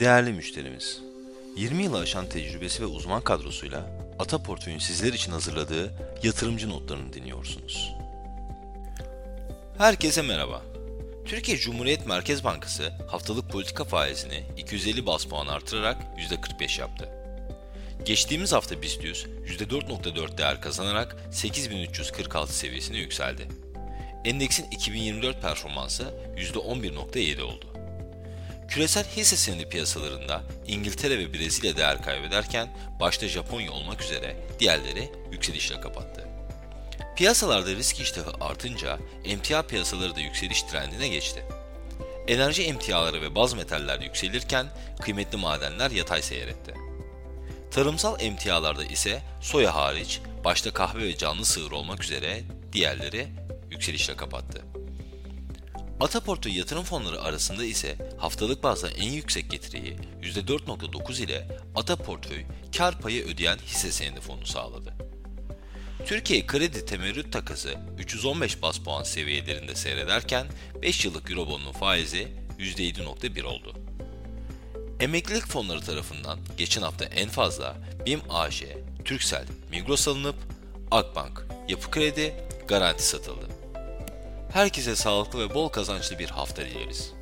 Değerli müşterimiz, 20 yılı aşan tecrübesi ve uzman kadrosuyla Ata Portföy'ün sizler için hazırladığı yatırımcı notlarını dinliyorsunuz. Herkese merhaba. Türkiye Cumhuriyet Merkez Bankası haftalık politika faizini 250 bas puan artırarak %45 yaptı. Geçtiğimiz hafta BIST 100 %4.4 değer kazanarak 8346 seviyesine yükseldi. Endeksin 2024 performansı %11.7 oldu. Küresel hisse senedi piyasalarında İngiltere ve Brezilya değer kaybederken başta Japonya olmak üzere diğerleri yükselişle kapattı. Piyasalarda risk iştahı artınca emtia piyasaları da yükseliş trendine geçti. Enerji emtiaları ve baz metaller yükselirken kıymetli madenler yatay seyretti. Tarımsal emtialarda ise soya hariç başta kahve ve canlı sığır olmak üzere diğerleri yükselişle kapattı. Ataportfö yatırım fonları arasında ise haftalık bazda en yüksek getiriyi %4.9 ile Ataportföy kar payı ödeyen hisse senedi fonu sağladı. Türkiye kredi temerrüt takası 315 bas puan seviyelerinde seyrederken 5 yıllık Eurobond'un faizi %7.1 oldu. Emeklilik fonları tarafından geçen hafta en fazla BİM AŞ, Türksel, Migros alınıp Akbank, Yapı Kredi, Garanti satıldı. Herkese sağlıklı ve bol kazançlı bir hafta dileriz.